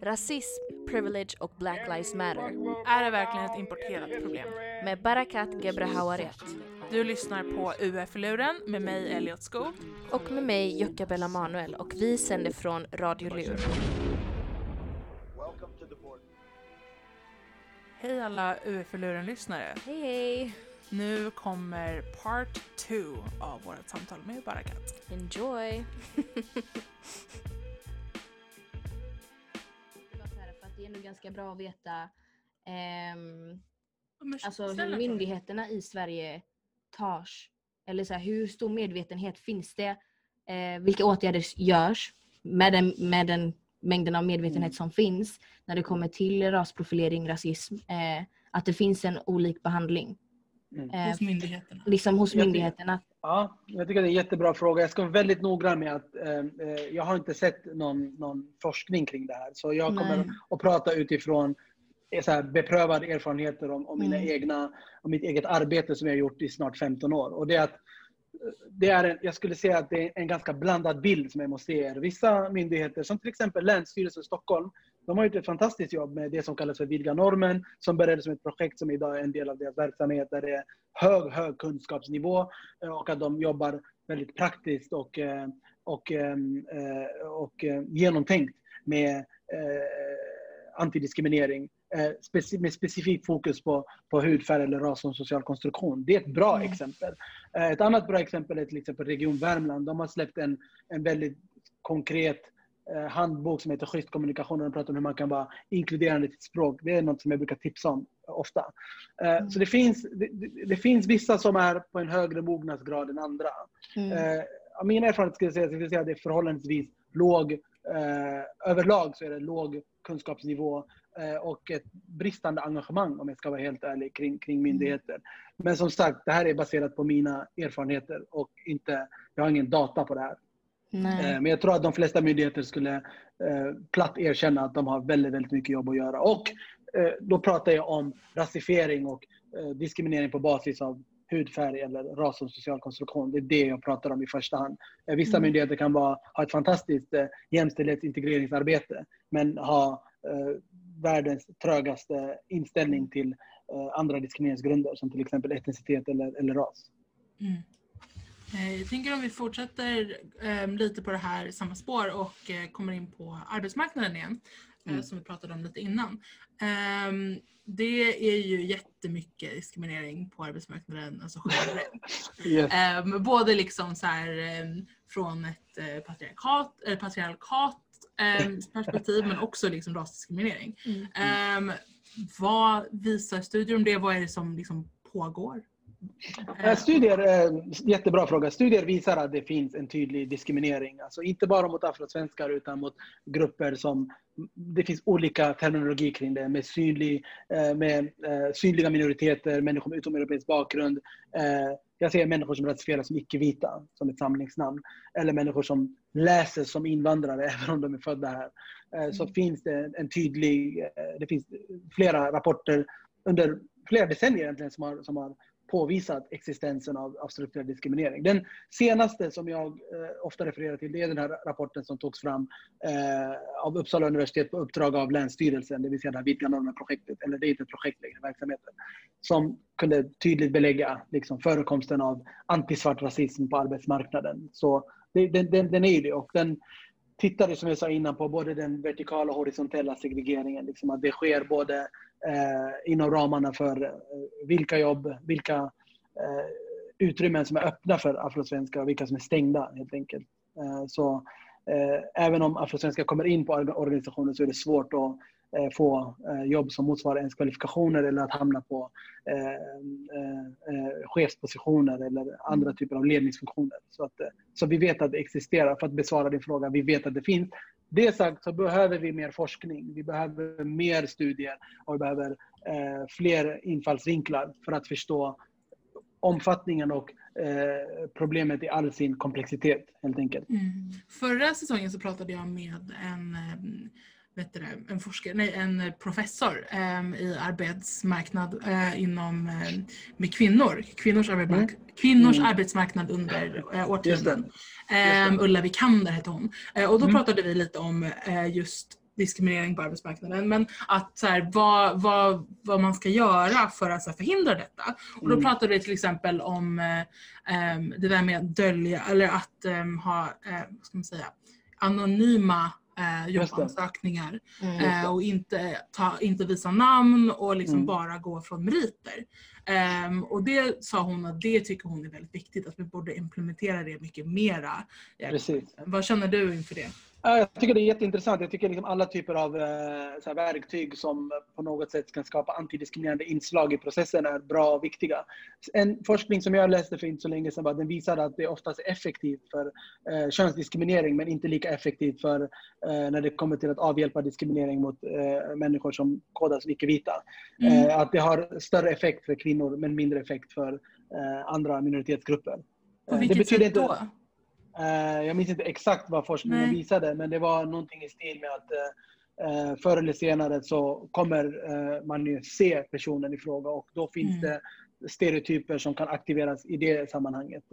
Rasism, privilege och Black Lives Matter Är det verkligen ett importerat problem? med Barakat Gebrahawariat Du lyssnar på UF-luren med mig Elliot Skog. och med mig Jocka Bella Manuel och vi sänder från Radio Lur. Hej alla UF-luren-lyssnare. Hej hej! Nu kommer part 2 av vårt samtal med Barakat. Enjoy! För att det är ändå ganska bra att veta ehm, alltså hur myndigheterna i Sverige tars. Eller så här, hur stor medvetenhet finns det? Eh, vilka åtgärder görs med den, med den mängden av medvetenhet som finns när det kommer till rasprofilering, rasism. Eh, att det finns en olik behandling. Mm. Eh, Hos myndigheterna. liksom hos Jag tycker- myndigheterna. Ja, jag tycker det är en jättebra fråga. Jag ska vara väldigt noggrann med att eh, eh, jag har inte sett någon, någon forskning kring det här. Så jag kommer Nej. att prata utifrån eh, så här, beprövad erfarenheter om, om mina Mm. egna, om mitt eget arbete som jag har gjort i snart 15 år. Och det är att det är en, jag skulle säga att det är en ganska blandad bild som jag måste ge er. Vissa myndigheter, som till exempel Länsstyrelsen i Stockholm, de har gjort ett fantastiskt jobb med det som kallas för Vidga normen, som började som ett projekt som idag är en del av deras verksamhet, där det är hög, hög kunskapsnivå eh, och att de jobbar väldigt praktiskt och, eh, och, eh, och eh, genomtänkt med antidiskriminering med specifikt fokus på, på hudfärg eller ras som social konstruktion. Det är ett bra exempel. Eh, Ett annat bra exempel är till exempel Region Värmland. De har släppt en, en väldigt konkret handbok som heter Schysst kommunikation. och De pratar om hur man kan vara inkluderande i sitt språk. Det är något som jag brukar tipsa om ofta. Eh, Så det finns, det, det, finns vissa som är på en högre mognadsgrad än andra. Mm. Eh, av min erfarenhet skulle jag säga, skulle jag säga att det är förhållandevis låg, eh, överlag så är det låg kunskapsnivå eh, och ett bristande engagemang om jag ska vara helt ärlig kring, kring myndigheter. Men som sagt, det här är baserat på mina erfarenheter och inte, jag har ingen data på det här. Nej. Eh, Men jag tror att de flesta myndigheter skulle eh, platt erkänna att de har väldigt, väldigt mycket jobb att göra. Och eh, då pratar jag om rasifiering och eh, diskriminering på basis av hudfärg eller ras och social konstruktion. Det är det jag pratar om i första hand. Vissa myndigheter kan vara, ha ett fantastiskt jämställdhetsintegreringsarbete men ha världens trögaste inställning till andra diskrimineringsgrunder som till exempel etnicitet eller, eller ras. Mm. Eh, Jag tänker om vi fortsätter eh, lite på det här samma spår och eh, kommer in på arbetsmarknaden igen. eh, Mm. Som vi pratade om lite innan. Ehm, det är ju jättemycket diskriminering på arbetsmarknaden alltså generellt. Ehm, både liksom så här, ehm, från ett patriarkat, eller patriarkat ehm, perspektiv men också liksom rasdiskriminering. Mm. Ehm, vad visar studier om det? Vad är det som liksom pågår? Eh, Studier, eh, jättebra fråga. Studier visar att det finns en tydlig diskriminering. Alltså inte bara mot afrosvenskar utan mot grupper som... Det finns olika terminologi kring det. Med, synlig, eh, med eh, synliga minoriteter, människor med utomeuropeisk bakgrund. Eh, jag ser människor som rasifieras som icke-vita, som ett samlingsnamn. Eller människor som läser som invandrare, även om de är födda här. Eh, så finns det en tydlig... Eh, det finns flera rapporter under flera decennier egentligen som har, som har påvisat existensen av, av strukturell diskriminering. Den senaste som jag eh, ofta refererar till det är den här rapporten som togs fram eh, av Uppsala universitet på uppdrag av Länsstyrelsen, det vill säga det här Vidga normer-projektet, eller det är inte ett projekt längre, verksamheten, som kunde tydligt belägga liksom, förekomsten av antisvart rasism på arbetsmarknaden. Så det, den, den, den är ju det och den tittade som jag sa innan på både den vertikala och horisontella segregeringen, liksom att det sker både eh, inom ramarna för eh, vilka jobb, vilka eh, utrymmen som är öppna för afrosvenskar och vilka som är stängda helt enkelt. Eh, så eh, även om afrosvenskar kommer in på organisationen så är det svårt att få eh, jobb som motsvarar ens kvalifikationer eller att hamna på eh, eh, eh, chefspositioner eller andra typer av ledningsfunktioner. Så, att, eh, så vi vet att det existerar. För att besvara din fråga, vi vet att det finns. Det sagt så behöver vi mer forskning. Vi behöver mer studier och vi behöver eh, fler infallsvinklar för att förstå omfattningen och eh, problemet i all sin komplexitet helt enkelt. Mm. Förra säsongen så pratade jag med en eh, vet du en forskare, nej en professor ehm, i arbetsmarknad eh, inom eh, med kvinnor, kvinnors, arbetsmark- kvinnors Mm. arbetsmarknad under eh, årtionden. Ehm, Ulla Vikander hette hon. Eh, och då Mm. pratade vi lite om eh, just diskriminering på arbetsmarknaden. Men att så här, vad, vad, vad man ska göra för att så här, förhindra detta. Och då Mm. pratade vi till exempel om eh, ehm, det där med att dölja, eller att ehm, ha, eh, vad ska man säga, anonyma eh, jobbansökningar. Mm. Eh, och inte, ta, inte visa namn och liksom Mm. bara gå från meriter. Ehm, och det sa hon att det tycker hon är väldigt viktigt, att vi borde implementera det mycket mera. Precis. Vad känner du inför det? Ja, Jag tycker det är jätteintressant. Jag tycker liksom alla typer av eh, här, verktyg som på något sätt kan skapa antidiskriminerande inslag i processen är bra och viktiga. En forskning som jag läste för inte så länge sedan var, den visade att det oftast är effektivt för eh, könsdiskriminering men inte lika effektivt för eh, när det kommer till att avhjälpa diskriminering mot eh, människor som kodas som icke-vita. Mm. Eh, att det har större effekt för kvinnor men mindre effekt för eh, andra minoritetsgrupper. På Eh, vilket sätt då? Eh, Jag minns inte exakt vad forskningen Nej. visade, men det var någonting i stil med att eh, eh, förr eller senare så kommer eh, man ju se personen i fråga och då finns Mm. det stereotyper som kan aktiveras i det sammanhanget.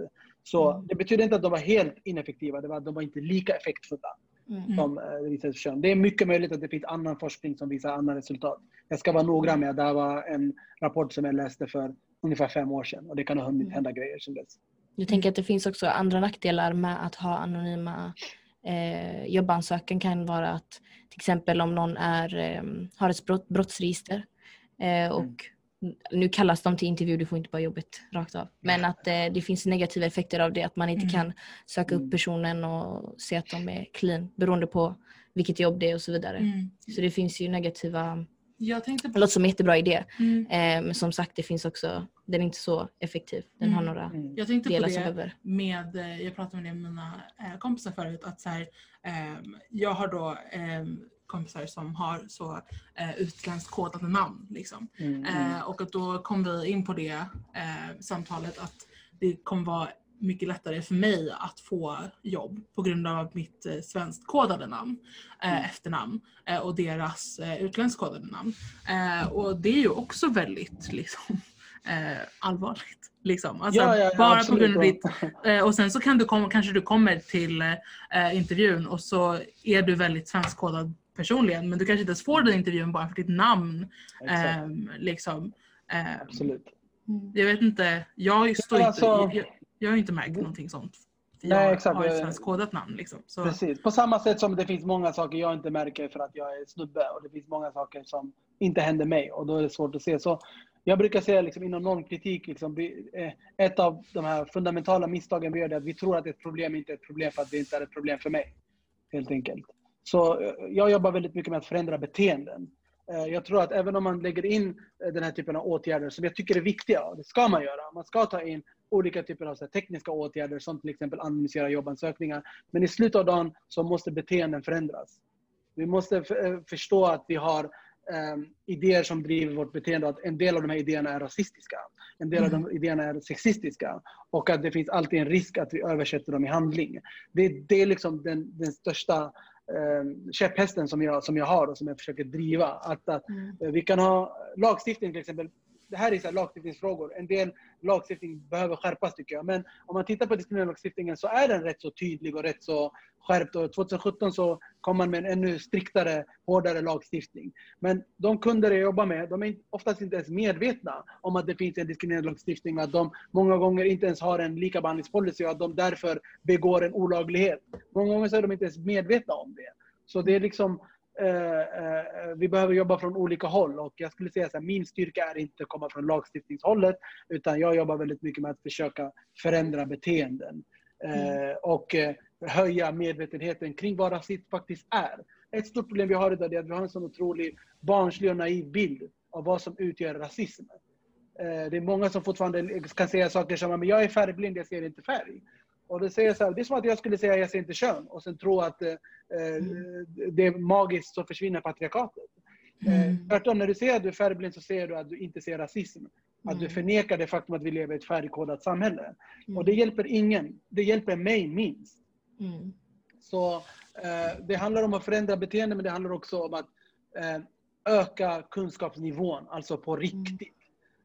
Så Mm. det betyder inte att de var helt ineffektiva, det var att de var inte lika effektfulla Mm. som eh, visade kön. Det är mycket möjligt att det finns annan forskning som visar andra resultat. Jag ska vara noggrann med att det här var en rapport som jag läste för ungefär fem år sedan och det kan ha hunnit Mm. hända grejer sedan dess. Jag tänker att det finns också andra nackdelar med att ha anonyma eh, jobbansökan kan vara att till exempel om någon är, eh, har ett brott, brottsregister eh, och Mm. nu kallas de till intervju, du får inte bara jobbet rakt av. Men att eh, det finns negativa effekter av det, att man inte Mm. kan söka upp Mm. personen och se att de är clean beroende på vilket jobb det är och så vidare. Mm. Så det finns ju negativa, Jag tänkte det på... låter som en jättebra idé. Mm. Eh, men som sagt, det finns också, den är inte så effektiv. Den har Mm. några Mm. Jag tänkte på delar som det behöver med, eh, jag pratade med det med mina eh, kompisar förut, att så här, ehm, jag har då ehm, kompisar som har så eh, utländskt kodade namn. Liksom. Mm. Och att då kom vi in på det samtalet att det kommer vara mycket lättare för mig att få jobb på grund av mitt eh, svenskt kodade namn, eh, Mm. efternamn eh, och deras eh, utländskt kodade namn. Eh, och det är ju också väldigt liksom, eh, allvarligt. Liksom. Alltså, Ja, ja, ja, bara på absolut. grund av ditt Eh, och sen så kan du komma, kanske du kommer till intervjun och så är du väldigt svenskkodad personligen men du kanske inte ens får den intervjun bara för ditt namn. Ehm, liksom. Ehm, Absolut. jag vet inte, jag, står Ja, inte, alltså- jag, jag har inte märkt någonting sånt. För Nej, jag exakt. har ett Jag- svenskkodat namn. Liksom. Så, Precis. På samma sätt som det finns många saker jag inte märker för att jag är snubbe och det finns många saker som inte händer mig och då är det svårt att se. Så jag brukar säga liksom, inom normkritik, liksom, vi, eh, ett av de här fundamentala misstagen vi gör är att vi tror att ett problem inte är ett problem för att det inte är ett problem för mig. Helt enkelt. Så eh, jag jobbar väldigt mycket med att förändra beteenden. Eh, Jag tror att även om man lägger in den här typen av åtgärder som jag tycker är viktiga, det ska man göra. Man ska ta in olika typer av så här, tekniska åtgärder som till exempel anonymisera jobbansökningar. Men i slutet av dagen så måste beteenden förändras. Vi måste eh, förstå att vi har eh, idéer som driver vårt beteende att en del av de här idéerna är rasistiska. En del av de idéerna är sexistiska. Och att det finns alltid en risk att vi översätter dem i handling. Det, det är liksom den, den största eh, käpphästen som jag, som jag har och som jag försöker driva. Att, att Mm. vi kan ha lagstiftning till exempel. Det här är så här lagstiftningsfrågor. En del lagstiftning behöver skärpas tycker jag. Men om man tittar på diskrimineringslagstiftningen så är den rätt så tydlig och rätt så skärpt. Och 2017 så kom man med en ännu striktare, hårdare lagstiftning. Men de kunder jag jobbar med, de är oftast inte ens medvetna om att det finns en diskrimineringslagstiftning. och att de många gånger inte ens har en likabehandlingspolicy och att de därför begår en olaglighet. Många gånger så är de inte ens medvetna om det. Så det är liksom, vi behöver jobba från olika håll och jag skulle säga att min styrka är inte att komma från lagstiftningshållet utan jag jobbar väldigt mycket med att försöka förändra beteenden eh, och eh, höja medvetenheten kring vad rasism faktiskt är. Ett stort problem vi har idag är att vi har en sån otrolig barnslig och naiv bild av vad som utgör rasism. Eh, Det är många som fortfarande kan säga saker som men jag är färgblind, jag ser inte färg. Och det, säger så här, det är som att jag skulle säga jag ser inte kön och sen tro att eh, eh, det är magiskt så försvinner patriarkatet. Mm. Eh, tvärtom, när du säger att du är färgblind så ser du att du inte ser rasism. Att du Mm. förnekar det faktum att vi lever i ett färgkodat samhälle. Mm. Och det hjälper ingen. Det hjälper mig minst. Mm. Så Eh, Det handlar om att förändra beteende men det handlar också om att eh, öka kunskapsnivån, alltså på riktigt.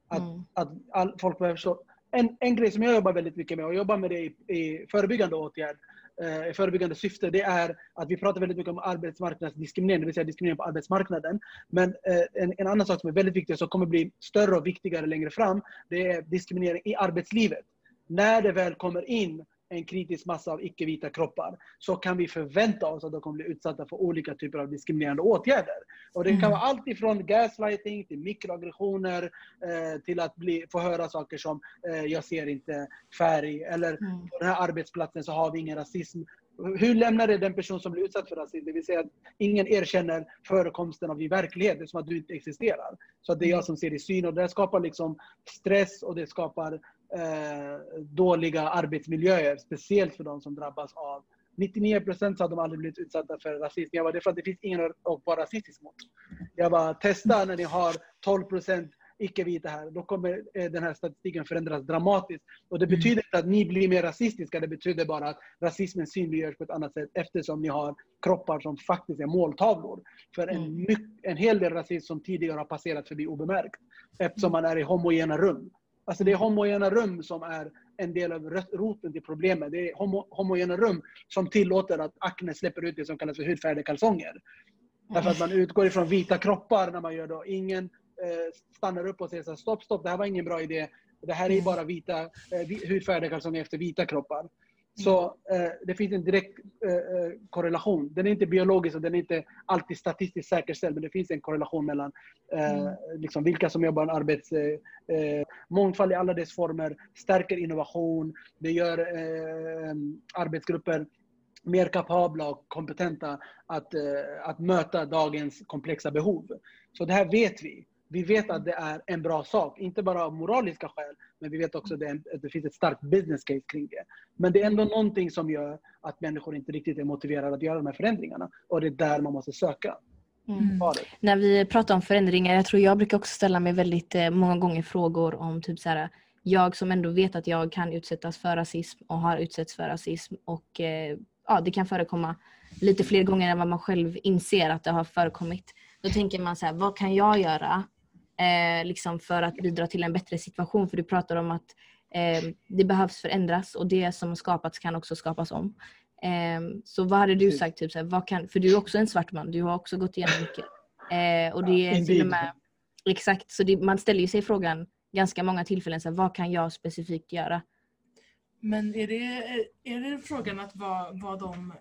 Att, Mm. att all, folk behöver förstå. En, en grej som jag jobbar väldigt mycket med och jobbar med det i, i förebyggande åtgärd, eh, i förebyggande syfte, det är att vi pratar väldigt mycket om arbetsmarknadsdiskriminering, det vill säga diskriminering på arbetsmarknaden. Men eh, en, en annan sak som är väldigt viktig och som kommer bli större och viktigare längre fram, det är diskriminering i arbetslivet. När det väl kommer in en kritisk massa av icke-vita kroppar så kan vi förvänta oss att de kommer bli utsatta för olika typer av diskriminerande åtgärder. Och det kan Mm. vara allt ifrån gaslighting till mikroaggressioner eh, till att bli, få höra saker som eh, jag ser inte färg eller Mm. på den här arbetsplatsen så har vi ingen rasism. Hur lämnar det den person som blir utsatt för rasism? Det vill säga att ingen erkänner förekomsten av din verklighet. Det är som att du inte existerar. Så det är jag som ser i syn och det skapar liksom stress och det skapar eh, dåliga arbetsmiljöer. Speciellt för de som drabbas av 99% så har de aldrig blivit utsatta för rasism. Jag bara, det är för att det finns ingen att vara rasistisk mot. Jag bara, testa när ni har 12% icke-vita här. Då kommer eh, den här statistiken förändras dramatiskt. Och det Mm. betyder inte att ni blir mer rasistiska. Det betyder bara att rasismen synliggörs på ett annat sätt eftersom ni har kroppar som faktiskt är måltavlor för en, Mm. en hel del rasism som tidigare har passerat förbi obemärkt. Eftersom man är i homogena rum. Alltså det är homogena rum som är en del av roten till problemet. Det är homo, homogena rum som tillåter att Acne släpper ut det som kallas för hudfärgade kalsonger. Därför att man utgår ifrån vita kroppar när man gör det. Ingen eh, stannar upp och säger så här, stopp, stopp, det här var ingen bra idé. Det här är bara vita, eh, hudfärgade kalsonger efter vita kroppar. Så eh, det finns en direkt eh, eh, korrelation. Den är inte biologisk och den är inte alltid statistiskt säkerställd, men det finns en korrelation mellan eh, liksom vilka som jobbar en arbets... Eh, eh, mångfald i alla dess former, stärker innovation, det gör arbetsgrupper mer kapabla och kompetenta att, att möta dagens komplexa behov. Så det här vet vi. Vi vet att det är en bra sak, inte bara av moraliska skäl, men vi vet också att det, en, att det finns ett starkt business case kring det. Men det är ändå någonting som gör att människor inte riktigt är motiverade att göra de här förändringarna. Och det är där man måste söka Mm. svaret. När vi pratar om förändringar, jag tror jag brukar också ställa mig väldigt eh, många gånger frågor om typ så här, jag som ändå vet att jag kan utsättas för rasism och har utsatts för rasism och eh, ja, det kan förekomma lite fler gånger än vad man själv inser att det har förekommit. Då tänker man så här, vad kan jag göra eh, liksom för att bidra till en bättre situation? För du pratar om att eh, det behövs förändras och det som skapats kan också skapas om. Ehm, så vad hade du sagt? Typ, så här, vad kan, för du är också en svart man, du har också gått igenom mycket. Eh, och det är till och med, exakt, så det, man ställer ju sig frågan ganska många tillfällen, så här, vad kan jag specifikt göra? Men är det, är det frågan att vad, vad de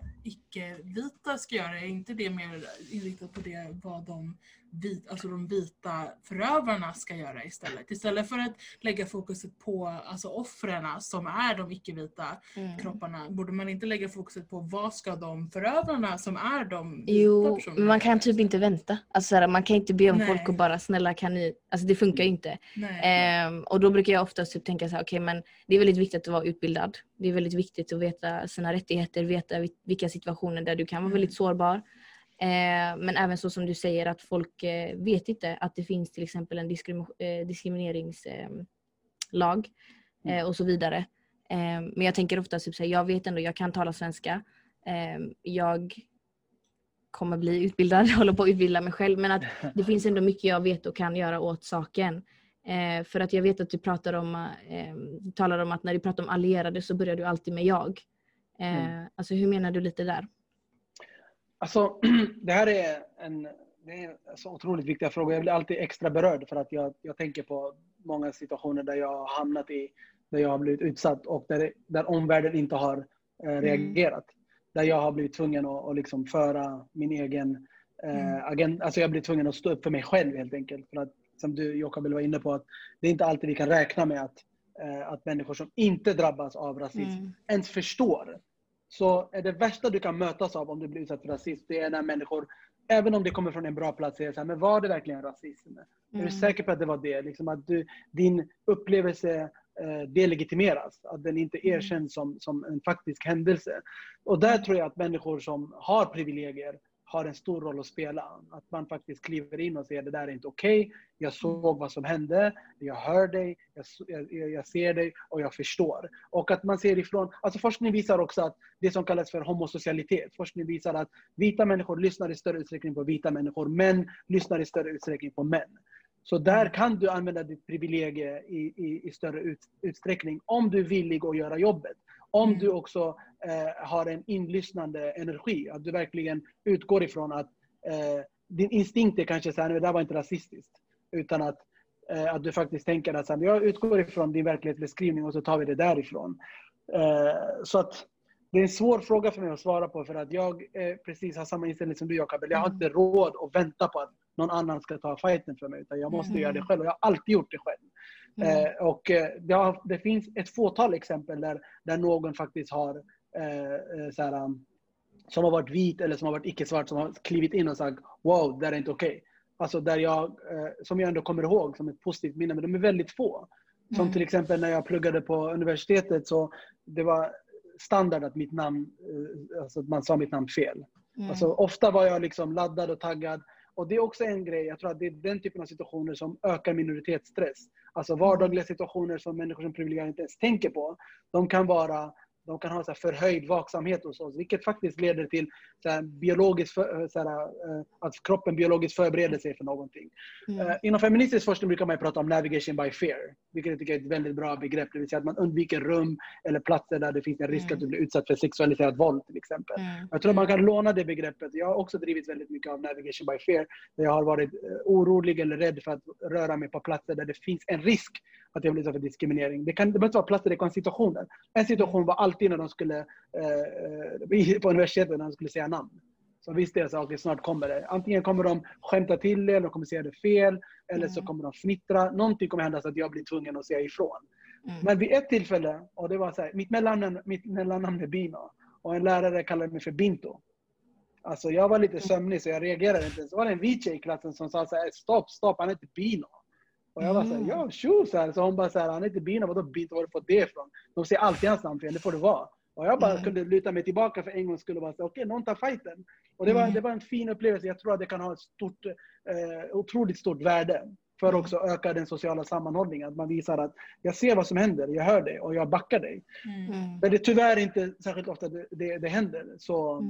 icke-vita ska göra? Är inte det mer inriktat på det vad de, vit, alltså de vita förövarna ska göra istället? Istället för att lägga fokuset på alltså offren som är de icke-vita kropparna, borde man inte lägga fokuset på vad ska de förövarna som är de vita Jo, personerna men man kan typ inte vänta. Alltså, så här, man kan inte be om Nej. folk att bara snälla kan ni, alltså det funkar ju inte. Nej. Ehm, och då brukar jag oftast typ tänka så här, okej men det är väldigt viktigt att vara utbildad. Det är väldigt viktigt att veta sina rättigheter, veta vil- vilka situationer där du kan vara väldigt sårbar. Ehm, men även så som du säger att folk eh, vet inte att det finns till exempel en eh, diskrimineringslag eh, och så vidare. Men jag tänker ofta typ så här, jag vet ändå, jag kan tala svenska. Jag kommer bli utbildad, håller på att utbilda mig själv. Men att det finns ändå mycket jag vet och kan göra åt saken. Eh, för att jag vet att du pratar om, eh, du talar om att när du pratar om allierade så börjar du alltid med jag. Eh, Alltså hur menar du lite där? Alltså, det här är en det är så otroligt viktiga frågor. Jag blir alltid extra berörd för att jag, jag tänker på många situationer där jag har hamnat i, där jag har blivit utsatt och där, där omvärlden inte har eh, reagerat. Där jag har blivit tvungen att, att liksom föra min egen eh, agenda. Alltså jag har blivit tvungen att stå upp för mig själv helt enkelt. För att, som du Jokabel var inne på, att det är inte alltid vi kan räkna med att, eh, att människor som inte drabbas av rasism Mm. ens förstår. Så är det värsta du kan mötas av om du blir utsatt för rasism, det är när människor, även om det kommer från en bra plats, säger så här, men var det verkligen rasism? Är Mm. du säker på att det var det? Liksom att du, din upplevelse eh, delegitimeras, att den inte Mm. erkänns som, som en faktisk händelse. Och där tror jag att människor som har privilegier har en stor roll att spela. Att man faktiskt kliver in och säger det där är inte okej. Okay. Jag såg vad som hände. Jag hör dig. Jag, jag, jag, ser dig och jag förstår. Och att man ser ifrån, alltså forskning visar också att det som kallas för homosocialitet. Forskning visar att vita människor lyssnar i större utsträckning på vita människor. Män lyssnar i större utsträckning på män. Så där kan du använda ditt privilegie i, i, i större ut, utsträckning om du är villig att göra jobbet. Om mm. du också eh, har en inlyssnande energi, att du verkligen utgår ifrån att eh, din instinkt är kanske så här, det där var inte rasistiskt. Utan att, eh, att du faktiskt tänker att så här, jag utgår ifrån din verklighetsbeskrivning och så tar vi det därifrån. Eh, så att det är en svår fråga för mig att svara på för att jag eh, precis har samma inställning som du Jakob. Jag har mm. inte råd att vänta på att någon annan ska ta fighten för mig. Utan jag måste mm. göra det själv och jag har alltid gjort det själv. Mm. Eh, och eh, det, har, det, finns ett fåtal exempel där, där någon faktiskt har eh, eh så här, um, som har varit vit eller som har varit icke-svart som har klivit in och sagt wow, det är inte okej. Okay. Alltså där jag, eh, som jag ändå kommer ihåg som ett positivt minne, men de är väldigt få. Som mm. till exempel när jag pluggade på universitetet så det var standard att mitt namn, eh, alltså man sa mitt namn fel. Mm. Alltså, ofta var jag liksom laddad och taggad och det är också en grej, jag tror att det är den typen av situationer som ökar minoritetsstress. Alltså vardagliga situationer som människor som privilegierade inte ens tänker på. De kan vara de kan ha så förhöjd vaksamhet hos oss, vilket faktiskt leder till så biologisk för, så här, eh, att kroppen biologiskt förbereder sig för någonting. Mm. Uh, inom feministisk forskning brukar man prata om navigation by fear, vilket jag tycker är ett väldigt bra begrepp. Det vill säga att man undviker rum eller platser där det finns en risk mm. att du blir utsatt för sexualiserat våld till exempel. Mm. Jag tror att man kan låna det begreppet. Jag har också drivit väldigt mycket av navigation by fear, där jag har varit eh, orolig eller rädd för att röra mig på platser där det finns en risk att jag blir utsatt för diskriminering. Det, kan, det behöver inte vara platser, det kan vara situationer. En situation var alltid när de skulle, eh, på universitetet, när de skulle säga namn. Så visste jag att okay, snart kommer det. Antingen kommer de skämta till det, eller de kommer säga det fel, eller mm. så kommer de fnittra. Någonting kommer hända så att jag blir tvungen att säga ifrån. Mm. Men vid ett tillfälle, och det var så här, mitt mellannamn, mitt mellannamn är Bino, och en lärare kallade mig för Binto. Alltså jag var lite mm. sömnig så jag reagerade inte. Så var det en vit tjej i klassen som sa så här, stopp, stopp, han heter Bino. Och jag var såhär, mm. ja tjo! Så, här. så hon bara såhär, han heter Bino, vadå Bino, var har du fått det ifrån? De säger alltid hans namn fel, det får det vara. Och jag bara mm. kunde luta mig tillbaka för en gång skulle bara säga, okej, okay, någon tar fighten. Och det var, mm. det var en fin upplevelse. Jag tror att det kan ha ett stort, eh, otroligt stort värde för mm. också öka den sociala sammanhållningen. Att man visar att jag ser vad som händer, jag hör dig och jag backar dig. Mm. Men det är tyvärr inte särskilt ofta det, det, det händer. Så,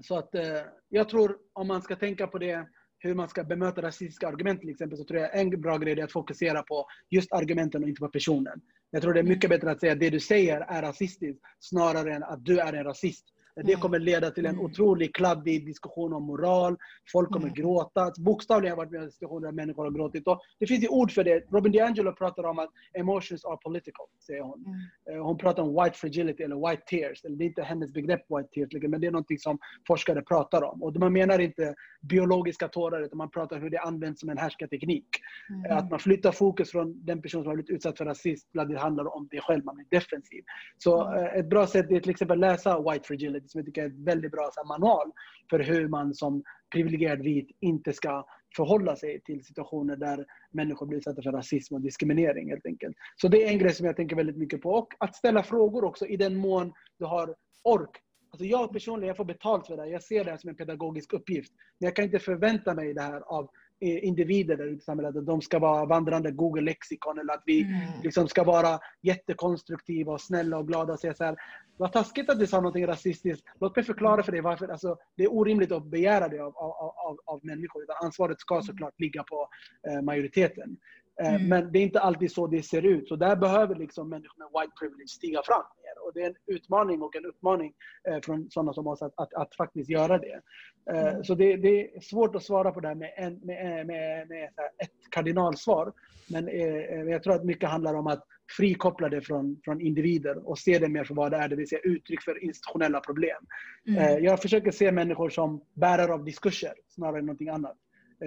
så att eh, jag tror om man ska tänka på det hur man ska bemöta rasistiska argument till exempel, så tror jag en bra grej är att fokusera på just argumenten och inte på personen. Jag tror det är mycket bättre att säga att det du säger är rasistiskt snarare än att du är en rasist. Det kommer leda till en otroligt kladdig diskussion om moral. Folk kommer mm. gråta. Bokstavligen har jag varit med i diskussioner där människor har gråtit. Och det finns ju ord för det. Robin DiAngelo pratar om att emotions are political, säger hon. Mm. Eh, hon pratar om white fragility eller white tears. Det är inte hennes begrepp white tears, liksom, men det är någonting som forskare pratar om. Och man menar inte biologiska tårar, utan man pratar om hur det används som en härskarteknik. Mm. Att man flyttar fokus från den person som har blivit utsatt för rasism, när det handlar om det själv, man blir defensiv. Så mm. Eh, ett bra sätt är till exempel att läsa white fragility som jag tycker är en väldigt bra här, manual för hur man som privilegierad vit inte ska förhålla sig till situationer där människor blir utsatta för rasism och diskriminering helt enkelt. Så det är en grej som jag tänker väldigt mycket på. Och att ställa frågor också i den mån du har ork. Alltså jag personligen, jag får betalt för det. här. Jag ser det här som en pedagogisk uppgift. Men jag kan inte förvänta mig det här av individer där ute i samhället. Att de ska vara vandrande Google-lexikon eller att vi mm. liksom ska vara jättekonstruktiva och snälla och glada och säga så här. Vad taskigt att du sa något rasistiskt. Låt mig förklara för dig varför. Alltså, det är orimligt att begära det av, av, av, av människor. Utan ansvaret ska mm. såklart ligga på eh, majoriteten. Eh, mm. Men det är inte alltid så det ser ut. Så där behöver liksom människor med white privilege stiga fram. Och det är en utmaning och en uppmaning eh, från sådana som oss att, att, att faktiskt göra det. Eh, mm. Så det, det, är svårt att svara på det här med, en, med, med, med ett kardinalsvar. Men jag tror att mycket handlar om att frikoppla det från, från individer och se det mer för vad det är, det vill säga uttryck för institutionella problem. Mm. Jag försöker se människor som bärare av diskurser snarare än någonting annat.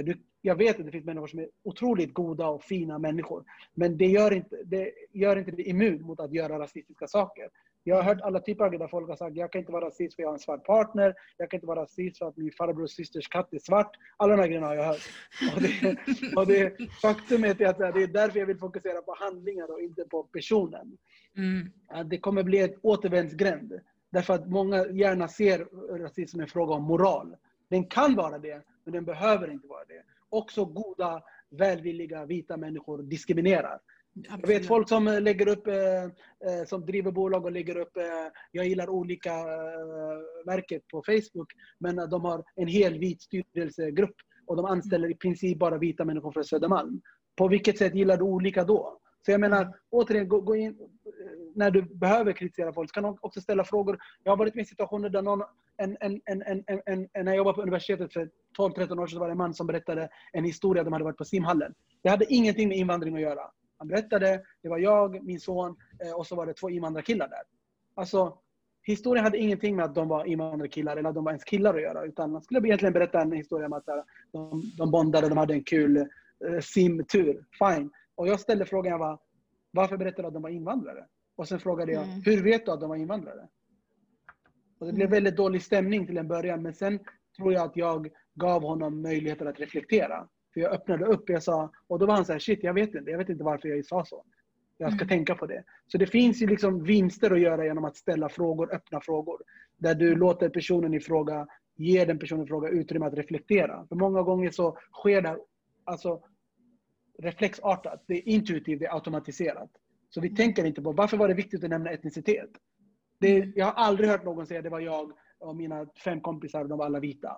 Du, jag vet att det finns människor som är otroligt goda och fina människor. Men det gör inte det, gör inte det immun mot att göra rasistiska saker. Jag har hört alla typer av grejer där folk har sagt jag kan inte vara rasist för jag har en svart partner. Jag kan inte vara rasist för att min farbrors systers katt är svart. Alla de här grejerna har jag hört. Och det, och det, faktum är att det är därför jag vill fokusera på handlingar och inte på personen. Mm. Det kommer bli ett återvändsgränd. Därför att många gärna ser rasism som en fråga om moral. Den kan vara det, men den behöver inte vara det. Också goda, välvilliga vita människor diskriminerar. Jag vet folk som lägger upp, eh, eh, som driver bolag och lägger upp, eh, jag gillar olika eh, märket på Facebook, men de har en hel vit styrelsegrupp och de anställer i princip bara vita människor från Södermalm. På vilket sätt gillar du olika då? Så jag menar, återigen, gå, gå in, när du behöver kritisera folk, så kan du också ställa frågor. Jag har varit med i situationer där någon, en, en, en, en, när jag jobbade på universitetet för 12-13 år sedan var det en man som berättade en historia, de hade varit på simhallen. Det hade ingenting med invandring att göra. Han berättade, det var jag, min son eh, och så var det två invandrarkillar där. Alltså, historien hade ingenting med att de var invandrarkillar eller att de var ens killar att göra. Utan man skulle egentligen berätta en historia om att eh, de, de bondade, de hade en kul eh, simtur. Fine. Och jag ställde frågan, jag var, varför berättade du att de var invandrare? Och sen frågade jag, Mm. hur vet du att de var invandrare? Och det blev väldigt dålig stämning till en början, men sen tror jag att jag gav honom möjligheter att reflektera. För jag öppnade upp, jag sa, och då var han så här, shit jag vet inte, jag vet inte varför jag sa så. Jag ska Mm. tänka på det. Så det finns ju liksom vinster att göra genom att ställa frågor, öppna frågor. Där du låter personen i fråga, ger den personen i fråga utrymme att reflektera. För många gånger så sker det alltså, reflexartat, det är intuitivt, det är automatiserat. Så vi tänker inte på, varför var det viktigt att nämna etnicitet? Det, jag har aldrig hört någon säga det var jag och mina fem kompisar, de var alla vita.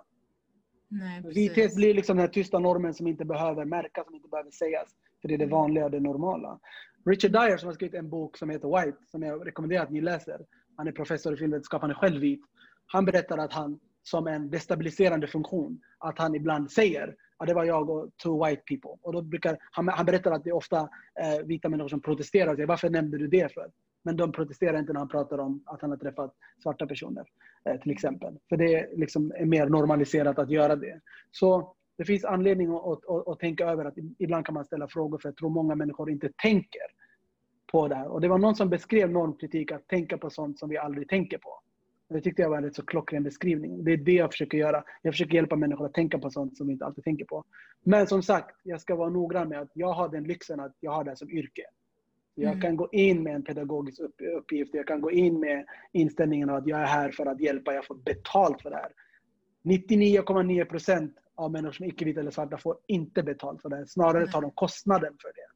Nej, Vithet blir liksom den här tysta normen som inte behöver märkas, som inte behöver sägas. För det är det vanliga, det normala. Richard Dyer som har skrivit en bok som heter White, som jag rekommenderar att ni läser. Han är professor i filmvetenskap, han är själv vit. Han berättar att han, som en destabiliserande funktion, att han ibland säger att det var jag och two white people. Och då brukar, han, han berättar att det är ofta eh, vita människor som protesterar och säger varför nämnde du det för? Men de protesterar inte när han pratar om att han har träffat svarta personer, eh, till exempel. För det är liksom är mer normaliserat att göra det. Så det finns anledning att, att, att, att tänka över att ibland kan man ställa frågor för jag tror många människor inte tänker på det här. Och det var någon som beskrev normkritik att tänka på sånt som vi aldrig tänker på. Det tyckte jag var en rätt så klockren beskrivning. Det är det jag försöker göra. Jag försöker hjälpa människor att tänka på sånt som vi inte alltid tänker på. Men som sagt, jag ska vara noggrann med att jag har den lyxen att jag har det här som yrke. Jag Mm. kan gå in med en pedagogisk upp- uppgift. Jag kan gå in med inställningen att jag är här för att hjälpa. Jag får betalt för det här. 99,9 procent av människor som är icke-vita eller svarta får inte betalt för det. Snarare tar de kostnaden för det.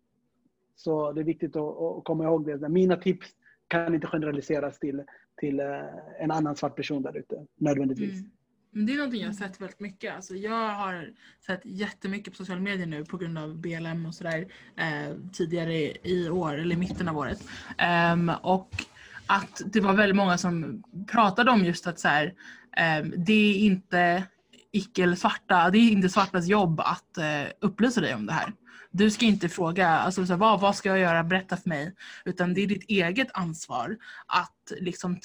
Så det är viktigt att, att komma ihåg det. Mina tips kan inte generaliseras till, till eh, en annan svart person där ute, nödvändigtvis. Mm. Men det är någonting jag har sett väldigt mycket. Alltså jag har sett jättemycket på sociala medier nu på grund av BLM och sådär eh, tidigare i år, eller i mitten av året. Um, och att det var väldigt många som pratade om just att så här, um, det är inte icke eller svarta, det är inte svartas jobb att eh, upplysa dig om det här. Du ska inte fråga, alltså, så här, vad, vad ska jag göra, berätta för mig. Utan det är ditt eget ansvar att liksom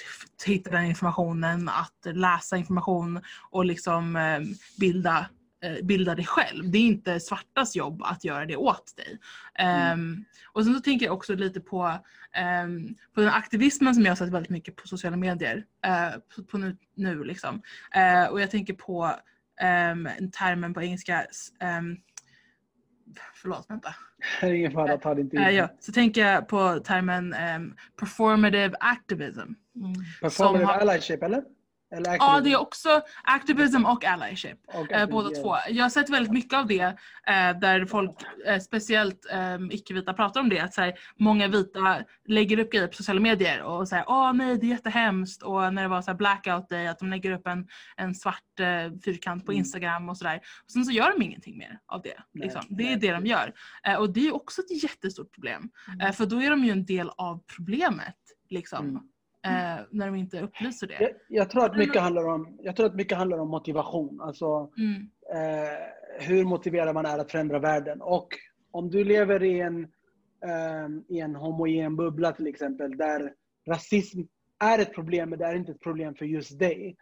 hitta den informationen, att läsa information och liksom eh, bilda, eh, bilda dig själv. Det är inte svartas jobb att göra det åt dig. Ehm, och sen så tänker jag också lite på, ehm, på den aktivismen som jag har sett väldigt mycket på sociala medier. eh, på, på nu, nu liksom. Eh, och jag tänker på um, termen på engelska, ehm, förlåt vänta. Ingen fara, ta det inte Eh, in. ja, så tänker jag på termen ehm, performative activism. Mm. Performative har- allyship, eller? Eller Ja, det är också activism och allyship. Och Eh, båda två. Jag har sett väldigt mycket av det eh, där folk, eh, speciellt eh, icke-vita, pratar om det. Att så här, många vita lägger upp grejer på sociala medier och säger åh nej det är jättehemskt och när det var så här blackout day att de lägger upp en, en svart eh, fyrkant på Mm. Instagram och sådär. Och sen så gör de ingenting mer av det. Nej, Liksom. Det nej. är det de gör. Eh, och det är också ett jättestort problem. Mm. Eh, för då är de ju en del av problemet. Liksom. Mm. Eh, när de inte upplyser det. Jag, jag, tror att mycket handlar om, jag tror att mycket handlar om motivation. Alltså, Mm. eh, hur motiverad man är att förändra världen. Och om du lever i en, eh, i en homogen bubbla till exempel, där rasism är ett problem, men det är inte ett problem för just dig,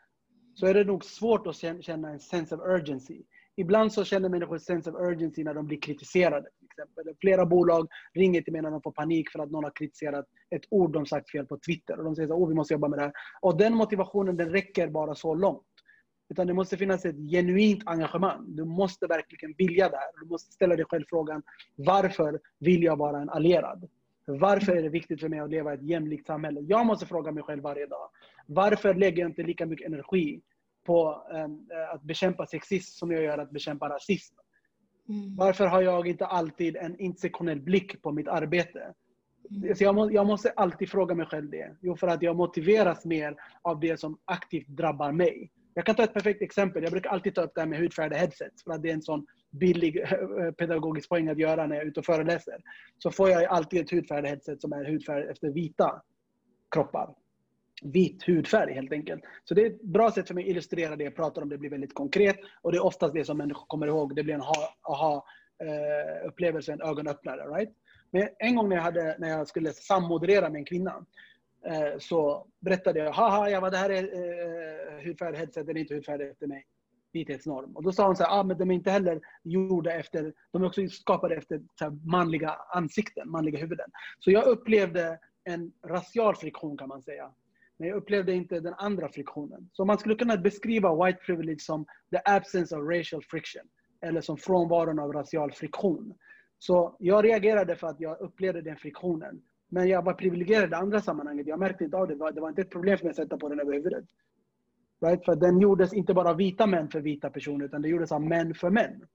så är det nog svårt att kän- känna en sense of urgency. Ibland så känner människor sense of urgency när de blir kritiserade. Exempel. Flera bolag ringer till mig när de får panik för att någon har kritiserat ett ord de sagt fel på Twitter. Och de säger att oh, vi måste jobba med det här. Och den motivationen den räcker bara så långt. Utan det måste finnas ett genuint engagemang. Du måste verkligen vilja det här. Du måste ställa dig själv frågan, varför vill jag vara en allierad? Varför är det viktigt för mig att leva i ett jämlikt samhälle? Jag måste fråga mig själv varje dag. Varför lägger jag inte lika mycket energi på eh, att bekämpa sexism som jag gör att bekämpa rasism. Mm. Varför har jag inte alltid en intersektionell blick på mitt arbete? Mm. Så jag, må, jag måste alltid fråga mig själv det. Jo, för att jag motiveras mer av det som aktivt drabbar mig. Jag kan ta ett perfekt exempel. Jag brukar alltid ta upp det här med hudfärgade headsets. För att det är en sån billig eh, pedagogisk poäng att göra när jag är ute och föreläser. Så får jag alltid ett hudfärgat headset som är hudfärg efter vita kroppar. Vit hudfärg helt enkelt. Så det är ett bra sätt för mig att illustrera det jag pratar om. Det blir väldigt konkret. Och det är oftast det som människor kommer ihåg. Det blir en aha-upplevelse, eh, en ögonöppnare. Right? Men en gång när jag, hade, när jag skulle sammoderera med en kvinna eh, så berättade jag, haha, jag var det här är eh, hudfärg, headset, den är inte hudfärgad efter mig. Vithetsnorm. Och då sa hon så här, ah, men de är inte heller gjorda efter, de är också skapade efter så här, manliga ansikten, manliga huvuden. Så jag upplevde en racial friktion kan man säga. Men jag upplevde inte den andra friktionen. Så man skulle kunna beskriva white privilege som the absence of racial friction. Eller som frånvaron av racial friktion. Så jag reagerade för att jag upplevde den friktionen. Men jag var privilegierad i andra sammanhanget. Jag märkte inte av det. Det var inte ett problem för mig att sätta på den över huvudet. Right? För den gjordes inte bara av vita män för vita personer, utan det gjordes av män för män.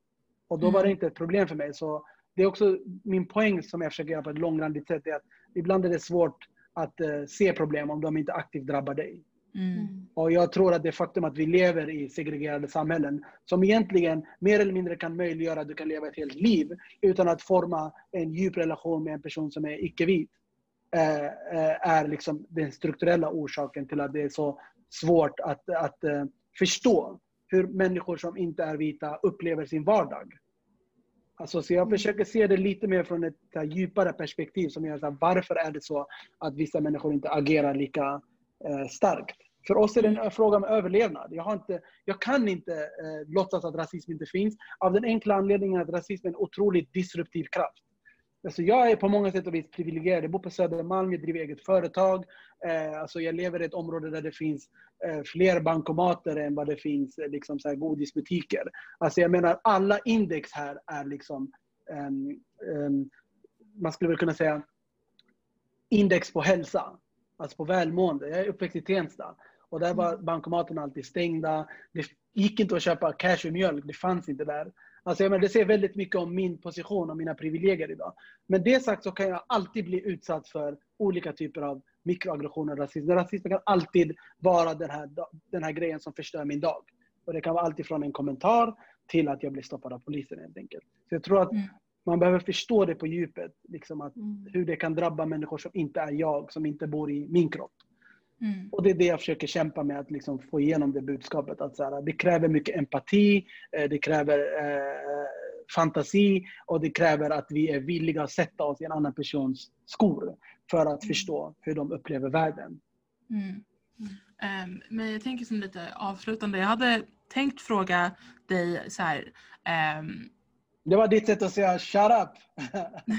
Och då var det inte ett problem för mig. Så det är också min poäng som jag försöker göra på ett långrandigt sätt. Är att ibland är det svårt att uh, se problem om de inte aktivt drabbar dig. Mm. Och jag tror att det faktum att vi lever i segregerade samhällen som egentligen mer eller mindre kan möjliggöra att du kan leva ett helt liv utan att forma en djup relation med en person som är icke-vit eh, eh, är liksom den strukturella orsaken till att det är så svårt att, att uh, förstå hur människor som inte är vita upplever sin vardag. Alltså, så jag försöker se det lite mer från ett här, djupare perspektiv som gör så här, varför är det så att vissa människor inte agerar lika eh, starkt. För oss är det en fråga om överlevnad. Jag, har inte, jag kan inte eh, låtsas att rasism inte finns av den enkla anledningen att rasism är en otroligt disruptiv kraft. Alltså jag är på många sätt och vis privilegierad. Jag bor på Södermalm, jag driver eget företag. Eh, alltså jag lever i ett område där det finns eh, fler bankomater än vad det finns eh, liksom så här godisbutiker. Alltså jag menar alla index här är liksom, um, um, man skulle väl kunna säga, index på hälsa. Alltså på välmående. Jag är uppväxt i Tensta. Och där var bankomaterna alltid stängda. Det gick inte att köpa cashewmjölk, det fanns inte där. Alltså jag menar, det säger väldigt mycket om min position och mina privilegier idag. Men det sagt så kan jag alltid bli utsatt för olika typer av mikroaggressioner och rasism. Rasism kan alltid vara den här, den här grejen som förstör min dag. Och det kan vara alltid från en kommentar till att jag blir stoppad av polisen helt enkelt. Så jag tror att Mm. man behöver förstå det på djupet. Liksom att Mm. hur det kan drabba människor som inte är jag, som inte bor i min kropp. Mm. Och det är det jag försöker kämpa med, att liksom få igenom det budskapet. Att så här, det kräver mycket empati, eh, det kräver eh, fantasi och det kräver att vi är villiga att sätta oss i en annan persons skor för att förstå hur de upplever världen. Mm. Ehm, men jag tänker som lite avslutande, jag hade tänkt fråga dig så här. ehm, Det var ditt sätt att säga shut up.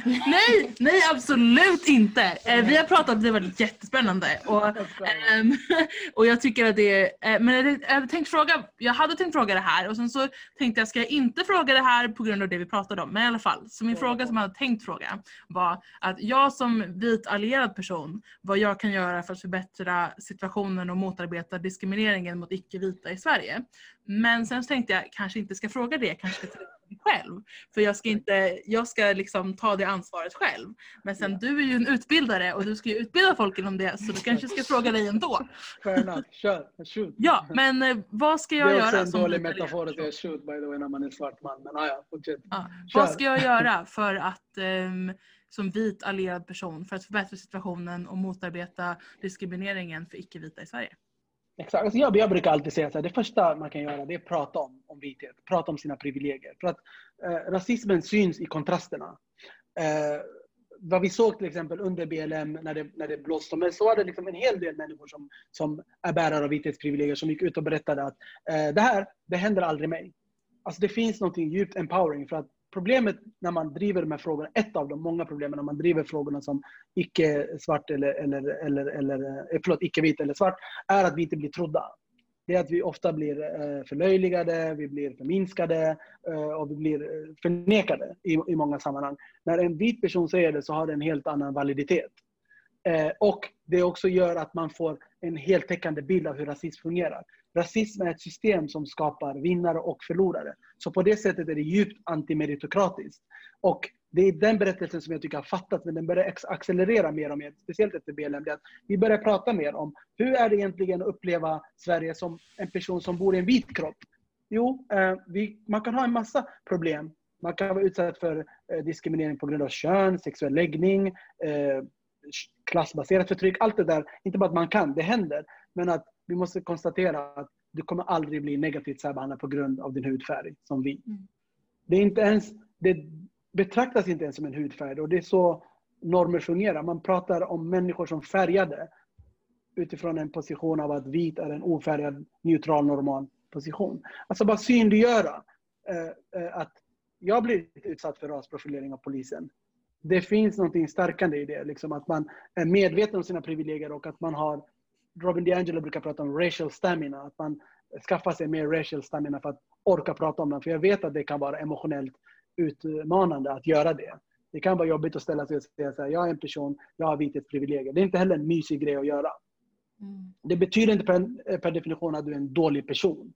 nej, nej absolut inte! Eh, vi har pratat, det har varit jättespännande. Och, ehm, och jag tycker att det är, eh, men jag, tänkt fråga, jag hade tänkt fråga det här och sen så tänkte jag, ska jag inte fråga det här på grund av det vi pratade om? Men i alla fall, så min fråga som jag hade tänkt fråga var att jag som vit allierad person, vad jag kan göra för att förbättra situationen och motarbeta diskrimineringen mot icke-vita i Sverige. Men sen så tänkte jag kanske inte ska fråga det, kanske ska det själv. För jag ska, inte, jag ska liksom ta det ansvaret själv. Men sen du är ju en utbildare och du ska ju utbilda folk inom det så du kanske ska fråga dig ändå. Fair enough. Kör. Shoot. Ja, men eh, vad ska jag det är göra? också en som dålig metafor att säga shoot by the way när man är svart man. Men ah, ja, fortsätt. Ja. Vad ska jag göra för att ehm, som vit allierad person för att förbättra situationen och motarbeta diskrimineringen för icke-vita i Sverige? Exakt. Alltså jag, jag brukar alltid säga att det första man kan göra det är att prata om, om vithet. Prata om sina privilegier. För att eh, rasismen syns i kontrasterna. Eh, vad vi såg till exempel under BLM när det, när det blåste men så var det liksom en hel del människor som, som är bärare av vithetsprivilegier som gick ut och berättade att eh, det här, det händer aldrig mig. Alltså det finns något djupt empowering för att problemet när man driver de här frågorna, ett av de många problemen när man driver frågorna som icke-svart eller, eller, eller, eller eh, förlåt, icke-vit eller svart, är att vi inte blir trodda. Det är att vi ofta blir eh, förlöjligade, vi blir förminskade eh, och vi blir förnekade i, i många sammanhang. När en vit person säger det så har det en helt annan validitet. Och det också gör att man får en heltäckande bild av hur rasism fungerar rasism är ett system som skapar vinnare och förlorare. Så på det sättet är det djupt antimeritokratiskt. Och det är den berättelsen som jag tycker har fattats, men den börjar accelerera mer och mer, speciellt efter BLM. Det att vi börjar prata mer om hur är det egentligen att uppleva Sverige som en person som bor i en vit kropp? Jo, eh, vi, man kan ha en massa problem. Man kan vara utsatt för eh, diskriminering på grund av kön, sexuell läggning, eh, klassbaserat förtryck. Allt det där, inte bara att man kan, det händer. Men att vi måste konstatera att du kommer aldrig bli negativt särbehandlad på grund av din hudfärg som vi. Mm. Det är inte ens, det betraktas inte ens som en hudfärg och det är så normer fungerar. Man pratar om människor som färgade utifrån en position av att vit är en ofärgad, neutral, normal position. Alltså bara synliggöra eh, eh, att jag blivit utsatt för rasprofilering av polisen. Det finns något stärkande i det, liksom att man är medveten om sina privilegier och att man har Robin DiAngelo brukar prata om racial stamina, att man skaffar sig mer racial stamina för att orka prata om den. För jag vet att det kan vara emotionellt utmanande att göra det. Det kan vara jobbigt att ställa sig och säga så här, jag är en person, jag har vithetsprivilegier. Det är inte heller en mysig grej att göra. Mm. Det betyder inte per, per definition att du är en dålig person.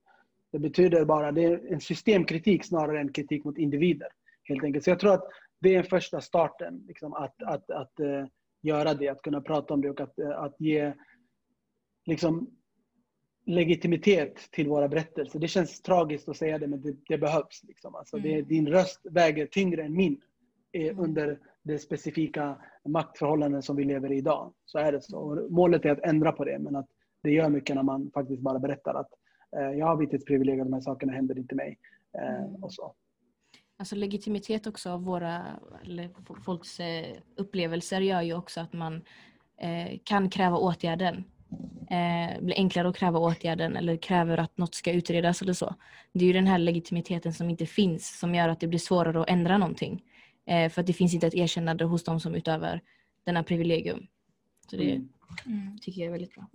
Det betyder bara, det är en systemkritik snarare än kritik mot individer. Helt enkelt. Så jag tror att det är första starten, liksom, att, att, att, att uh, göra det, att kunna prata om det och att, uh, att ge liksom, legitimitet till våra berättelser. Det känns tragiskt att säga det, men det, det behövs. Liksom. Alltså, det, Mm. din röst väger tyngre än min eh, Mm. under det specifika maktförhållanden som vi lever i idag. Så är det så. Och målet är att ändra på det, men att det gör mycket när man faktiskt bara berättar att eh, jag har vithetsprivilegier, de här sakerna händer inte mig. Eh, Mm. och så. Alltså legitimitet också av våra, eller folks eh, upplevelser gör ju också att man eh, kan kräva åtgärden. Eh, blir enklare att kräva åtgärden eller kräver att något ska utredas eller så. Det är ju den här legitimiteten som inte finns som gör att det blir svårare att ändra någonting. Eh, för att det finns inte ett erkännande hos de som utövar denna privilegium. Så det Mm. Mm. tycker jag är väldigt bra.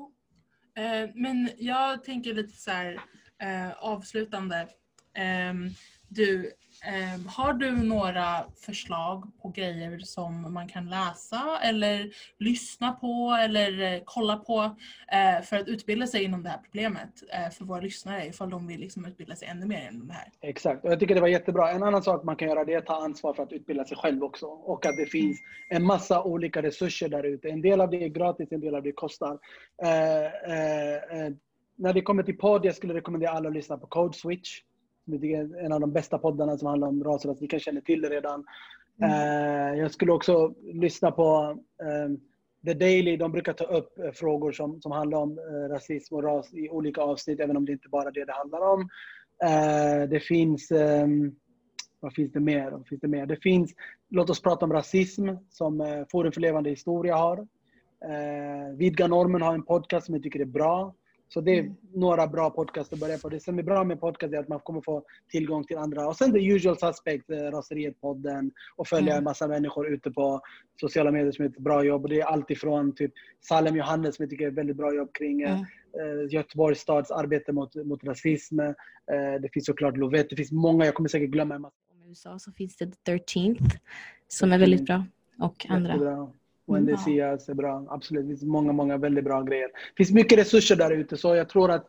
Eh, men jag tänker lite så här eh, avslutande. Du, ehm, har du några förslag på grejer som man kan läsa eller lyssna på eller eh, kolla på eh, för att utbilda sig inom det här problemet eh, för våra lyssnare ifall de vill liksom utbilda sig ännu mer inom det här? Exakt, och jag tycker det var jättebra. En annan sak man kan göra det är att ta ansvar för att utbilda sig själv också. Och att det finns en massa olika resurser där ute. En del av det är gratis, en del av det kostar. Eh, eh, eh, när det kommer till podd, jag skulle rekommendera alla att lyssna på Code Switch. En av de bästa poddarna som handlar om ras och ras. Ni kanske känner till det redan. Eh, jag skulle också lyssna på eh, The Daily. De brukar ta upp eh, frågor som, som handlar om eh, rasism och ras i olika avsnitt, även om det inte bara är det det handlar om. Det finns... ehm, vad finns det mer? Vad finns det mer? Det finns Låt oss prata om rasism som Forum för levande historia har. Eh, Vidga normen har en podcast som jag tycker är bra. Så det är Mm. några bra podcaster att börja på. Det som är bra med podcast är att man kommer få tillgång till andra. Och sen the usual suspect, eh, Raseriet-podden och följa Mm. en massa människor ute på sociala medier som gör ett bra jobb. Och det är allt ifrån typ Salem Johannes som jag tycker är ett väldigt bra jobb kring eh, Mm. eh, Göteborgs stads arbete mot, mot rasism. Eh, det finns såklart Lovette. Det finns många, jag kommer säkert glömma en massa. Om USA så finns det The 13th som är väldigt bra. Och andra. Jättebra. Wendy Ja. Sias är bra. Absolut. Det finns många, många väldigt bra grejer. Det finns mycket resurser där ute så jag tror att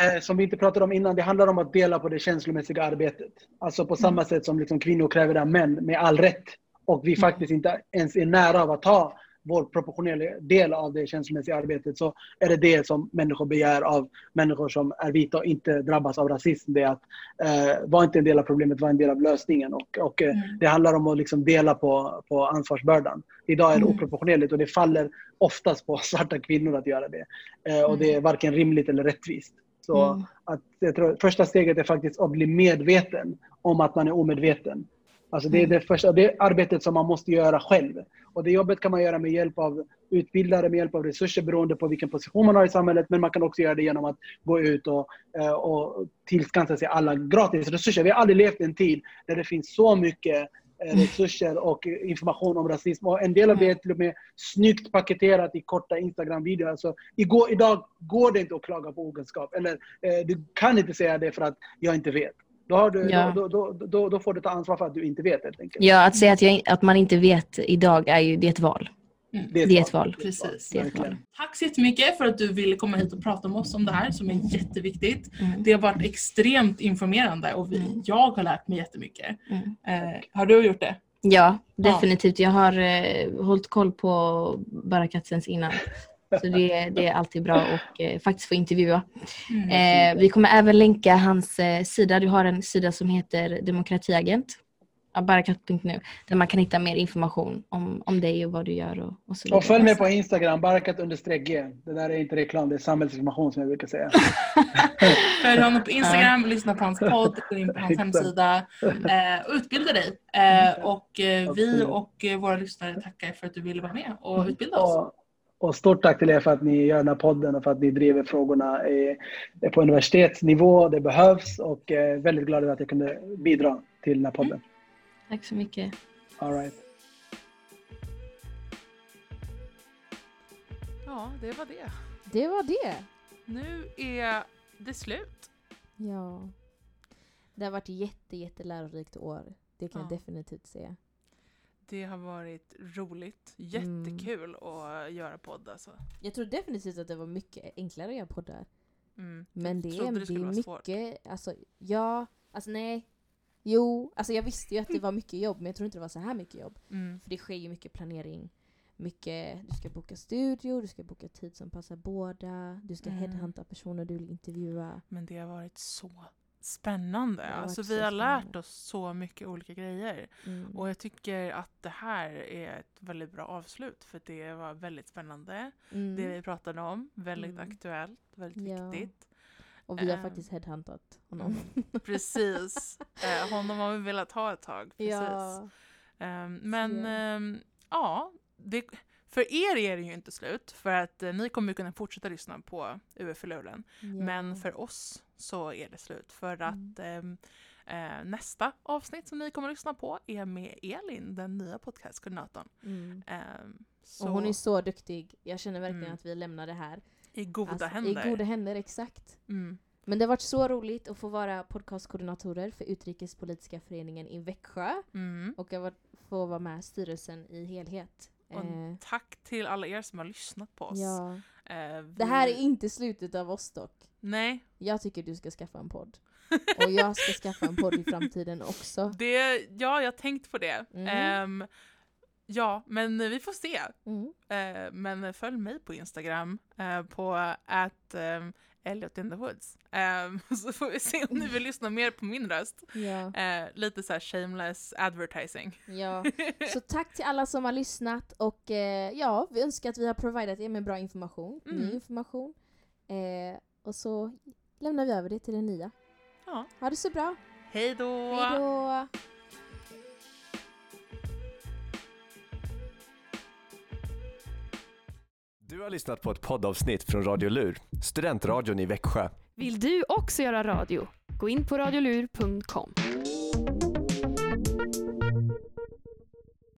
eh, som vi inte pratade om innan, det handlar om att dela på det känslomässiga arbetet. Alltså på samma sätt som liksom kvinnor kräver det av män med all rätt. Och vi faktiskt inte ens är nära av att ta vår proportionella del av det känslomässiga arbetet så är det det som människor begär av människor som är vita och inte drabbas av rasism. Det är att eh, vara inte en del av problemet, vara en del av lösningen. Och, och eh, Mm. det handlar om att liksom dela på, på ansvarsbördan. Idag är det Mm. oproportionerligt och det faller oftast på svarta kvinnor att göra det. Eh, och det är varken rimligt eller rättvist. Så Mm. att jag tror, första steget är faktiskt att bli medveten om att man är omedveten. Alltså det är det, första, det arbetet som man måste göra själv. Och det jobbet kan man göra med hjälp av utbildare, med hjälp av resurser beroende på vilken position man har i samhället. Men man kan också göra det genom att gå ut och, eh, och tillskansa sig alla gratis resurser. Vi har aldrig levt i en tid där det finns så mycket eh, resurser och information om rasism. Och en del av det är till och med snyggt paketerat i korta Instagram-videor. Alltså, igår, idag går det inte att klaga på okunskap. Eller eh, du kan inte säga det för att jag inte vet. Då, har du, Ja. då, då, då, då, då får du ta ansvar för att du inte vet helt enkelt. Ja, att säga att, jag, att man inte vet idag är ju det är ett val. Mm. Det Det är ett val. Precis. Det är ett val. Verkligen. Tack så jättemycket för att du ville komma hit och prata med oss om det här som är jätteviktigt. Mm. Det har varit extremt informerande och vi, Mm. jag har lärt mig jättemycket. Mm. Eh, har du gjort det? Ja, definitivt. Jag har eh, hållit koll på Barakat sen innan. Så det, det är alltid bra att eh, faktiskt få intervjua. Mm. Eh, vi kommer även länka hans eh, sida. Du har en sida som heter Demokratiagent. Barakat.nu. Där man kan hitta mer information om, om dig och vad du gör och, och så vidare. Och följ mig på Instagram, barakat understreck. Det där är inte reklam, det är samhällsinformation som jag brukar säga. Följ honom på Instagram, lyssna på hans podd, gå in på hans hemsida eh, och utbilda dig. Eh, och eh, vi och eh, våra lyssnare tackar för att du ville vara med och utbilda oss. Och, stort tack till er för att ni gör den här podden och för att ni driver frågorna eh, på universitetsnivå. Det behövs och eh, väldigt glad över att jag kunde bidra till den här podden. Tack så mycket. All right. Ja, det var det. Det var det. Nu är det slut. Ja. Det har varit jätte, jättelärorikt år. Det kan Ja. jag definitivt säga. Det har varit roligt. Mm. Jättekul att göra podd alltså. Jag tror definitivt att det var mycket enklare att göra poddar. Mm. Men det är, det det är vara svårt. mycket, alltså ja, alltså nej. Jo, alltså jag visste ju att det var mycket jobb men jag tror inte det var så här mycket jobb. Mm. För det sker ju mycket planering. Mycket, du ska boka studio, du ska boka tid som passar båda, du ska Mm. headhunta personer du vill intervjua. Men det har varit så spännande. Har Alltså vi har lärt oss så mycket olika grejer. Mm. Och jag tycker att det här är ett väldigt bra avslut för det var väldigt spännande. Mm. Det vi pratade om, väldigt Mm. aktuellt, väldigt Ja. viktigt. Och vi har Ehm. faktiskt headhuntat honom. Precis. Eh, honom har vi velat ha ett tag. Precis. ja. Ehm, men ehm, ja, det, för er är det ju inte slut för att eh, ni kommer kunna fortsätta lyssna på UF-luren. Men Ja. för oss så är det slut för Mm. att ehm, eh, nästa avsnitt som ni kommer att lyssna på är med Elin, den nya podcastkoordinatorn. Mm. Så Och hon är så duktig. Jag känner verkligen Mm. att vi lämnar det här. i goda Alltså, händer. I goda händer, exakt. Mm. Men det har varit så roligt att få vara podcastkoordinatorer för Utrikespolitiska föreningen i Växjö. Mm. Och att få vara med i styrelsen i helhet. Och Eh, tack till alla er som har lyssnat på oss. ja. Eh, vi... Det här är inte slutet av oss dock. Nej, Jag tycker du ska skaffa en podd. Och jag ska skaffa en podd i framtiden också. det, ja, jag har tänkt på det. Mm. Ehm, ja, men vi får se. Mm. Eh, men följ mig på Instagram eh, på at um, Elliot in the Woods. Ehm, så får vi se om ni vill lyssna mer på min röst. Ja. Eh, lite så här shameless advertising. ja. Så tack till alla som har lyssnat och eh, ja, vi önskar att vi har providat er med bra information, ny Mm. information. Eh, och så lämnar vi över det till den nya. Ja. Ha det så bra. Hej då! Hej då! Du har lyssnat på ett poddavsnitt från Radio Lur, studentradion i Växjö. Vill du också göra radio? Gå in på radiolur.com.